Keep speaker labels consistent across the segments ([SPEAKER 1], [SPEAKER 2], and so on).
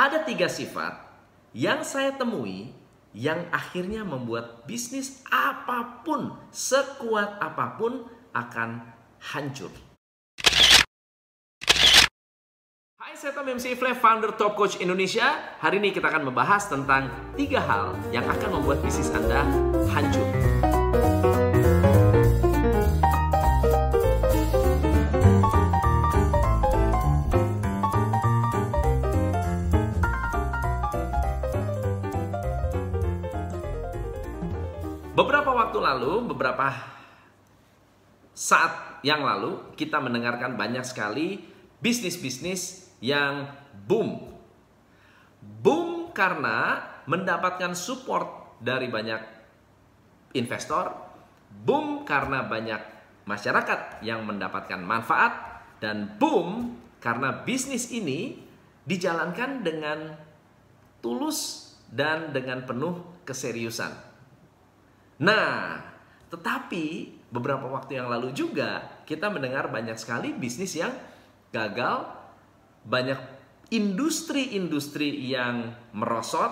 [SPEAKER 1] Ada tiga sifat yang saya temui yang akhirnya membuat bisnis apa pun, sekuat apa pun akan hancur. Hai, saya Tom MC Ifle, founder Top Coach Indonesia. Hari ini kita akan membahas tentang tiga hal yang akan membuat bisnis Anda hancur. Lalu, beberapa saat yang lalu, kita mendengarkan banyak sekali bisnis-bisnis yang boom. Boom karena mendapatkan support dari banyak investor, boom karena banyak masyarakat yang mendapatkan manfaat, dan boom karena bisnis ini dijalankan dengan tulus dan dengan penuh keseriusan. Nah, tetapi beberapa waktu yang lalu juga kita mendengar banyak sekali bisnis yang gagal, banyak industri-industri yang merosot,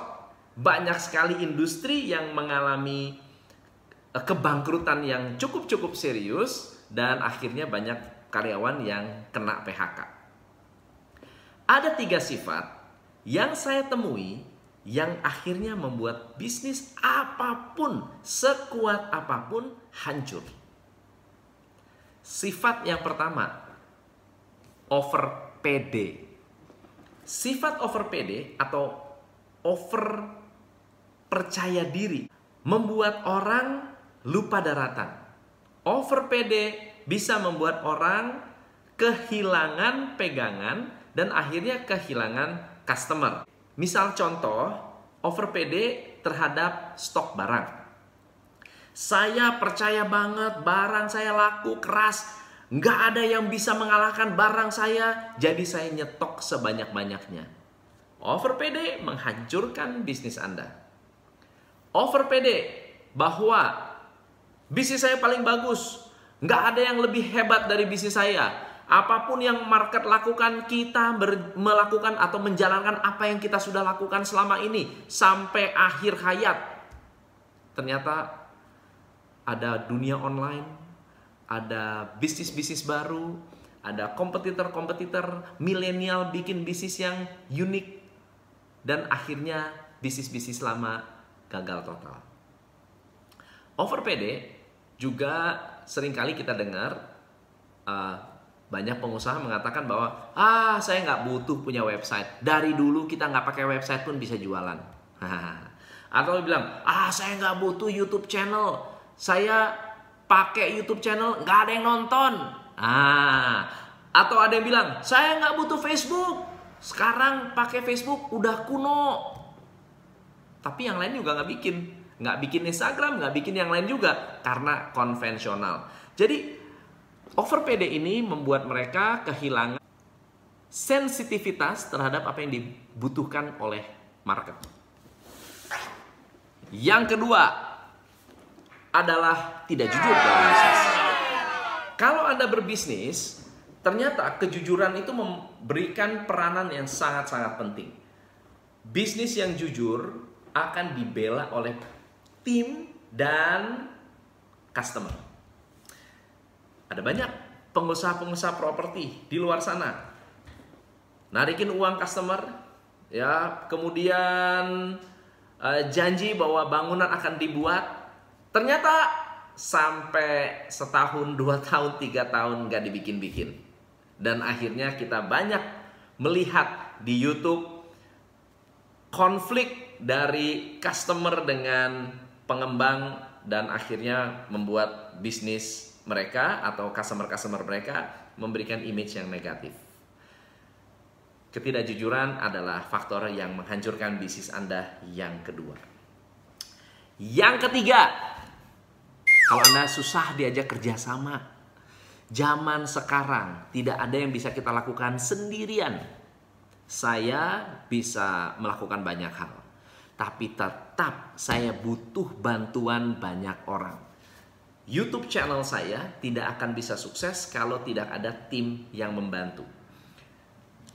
[SPEAKER 1] banyak sekali industri yang mengalami eh, kebangkrutan yang cukup-cukup serius dan akhirnya banyak karyawan yang kena PHK. Ada tiga sifat yang saya temui yang akhirnya membuat bisnis apa pun, sekuat apa pun, hancur. Sifat yang pertama, over PD. Sifat over PD atau over percaya diri membuat orang lupa daratan. Over PD bisa membuat orang kehilangan pegangan dan akhirnya kehilangan customer. Misal contoh, over PD terhadap stok barang. Saya percaya banget barang saya laku keras. Nggak ada yang bisa mengalahkan barang saya, jadi saya nyetok sebanyak-banyaknya. Over PD menghancurkan bisnis Anda. Over PD bahwa bisnis saya paling bagus, nggak ada yang lebih hebat dari bisnis saya Apa pun yang market lakukan, kita melakukan atau menjalankan apa yang kita sudah lakukan selama ini sampai akhir hayat. Ternyata ada dunia online, ada bisnis-bisnis baru, ada kompetitor-kompetitor milenial bikin bisnis yang unik dan akhirnya bisnis-bisnis lama gagal total. Over PD juga sering kali kita dengar uh, banyak pengusaha mengatakan bahwa ah saya nggak butuh punya website. Dari dulu kita nggak pakai website pun bisa jualan. Atau bilang ah saya nggak butuh YouTube channel. Saya pakai YouTube channel nggak ada yang nonton. Ah atau ada yang bilang saya nggak butuh Facebook. Sekarang pakai Facebook udah kuno. Tapi yang lain juga nggak bikin. Nggak bikin Instagram, nggak bikin yang lain juga. Karena konvensional. Jadi Over PD ini membuat mereka kehilangan sensitivitas terhadap apa yang dibutuhkan oleh market. Yang kedua adalah tidak jujur dalam bisnis. Kalau Anda berbisnis, ternyata kejujuran itu memberikan peranan yang sangat-sangat penting. Bisnis yang jujur akan dibela oleh tim dan customer. Ada banyak pengusaha-pengusaha properti di luar sana. Narikin uang customer, ya, kemudian uh, janji bahwa bangunan akan dibuat. Ternyata sampai setahun, dua tahun, tiga tahun nggak dibikin-bikin. Dan akhirnya kita banyak melihat di YouTube konflik dari customer dengan pengembang dan akhirnya membuat bisnis mereka atau customer-customer mereka memberikan image yang negatif. Ketidakjujuran adalah faktor yang menghancurkan bisnis Anda yang kedua. Yang ketiga, kalau Anda susah diajak kerjasama, zaman sekarang tidak ada yang bisa kita lakukan sendirian. Saya bisa melakukan banyak hal, tapi tetap saya butuh bantuan banyak orang. YouTube channel saya tidak akan bisa sukses kalau tidak ada tim yang membantu.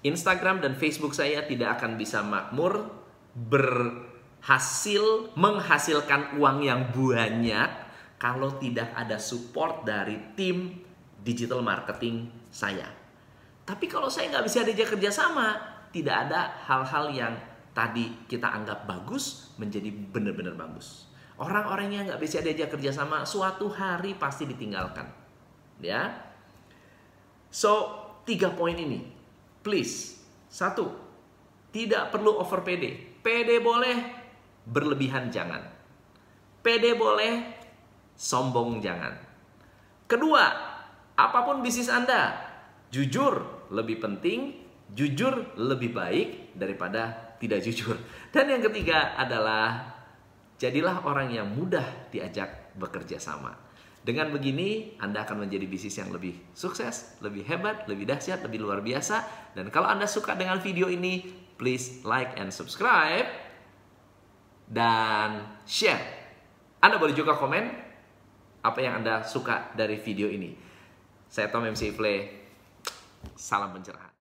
[SPEAKER 1] Instagram dan Facebook saya tidak akan bisa makmur berhasil menghasilkan uang yang banyak kalau tidak ada support dari tim digital marketing saya. Tapi kalau saya nggak bisa diajak kerjasama, tidak ada hal-hal yang tadi kita anggap bagus menjadi benar-benar bagus. Orang-orang yang nggak bisa diajak kerjasama suatu hari pasti ditinggalkan. Ya. So, tiga poin ini. Please. Satu, tidak perlu over PD. PD boleh, berlebihan jangan. PD boleh, sombong jangan. Kedua, apa pun bisnis Anda, jujur lebih penting, jujur lebih baik daripada tidak jujur. Dan yang ketiga adalah jadilah orang yang mudah diajak bekerja sama. Dengan begini, Anda akan menjadi bisnis yang lebih sukses, lebih hebat, lebih dahsyat, lebih luar biasa. Dan kalau Anda suka dengan video ini, please like and subscribe dan share. Anda boleh juga komen apa yang Anda suka dari video ini. Saya Tom MC Play. Salam pencerahan.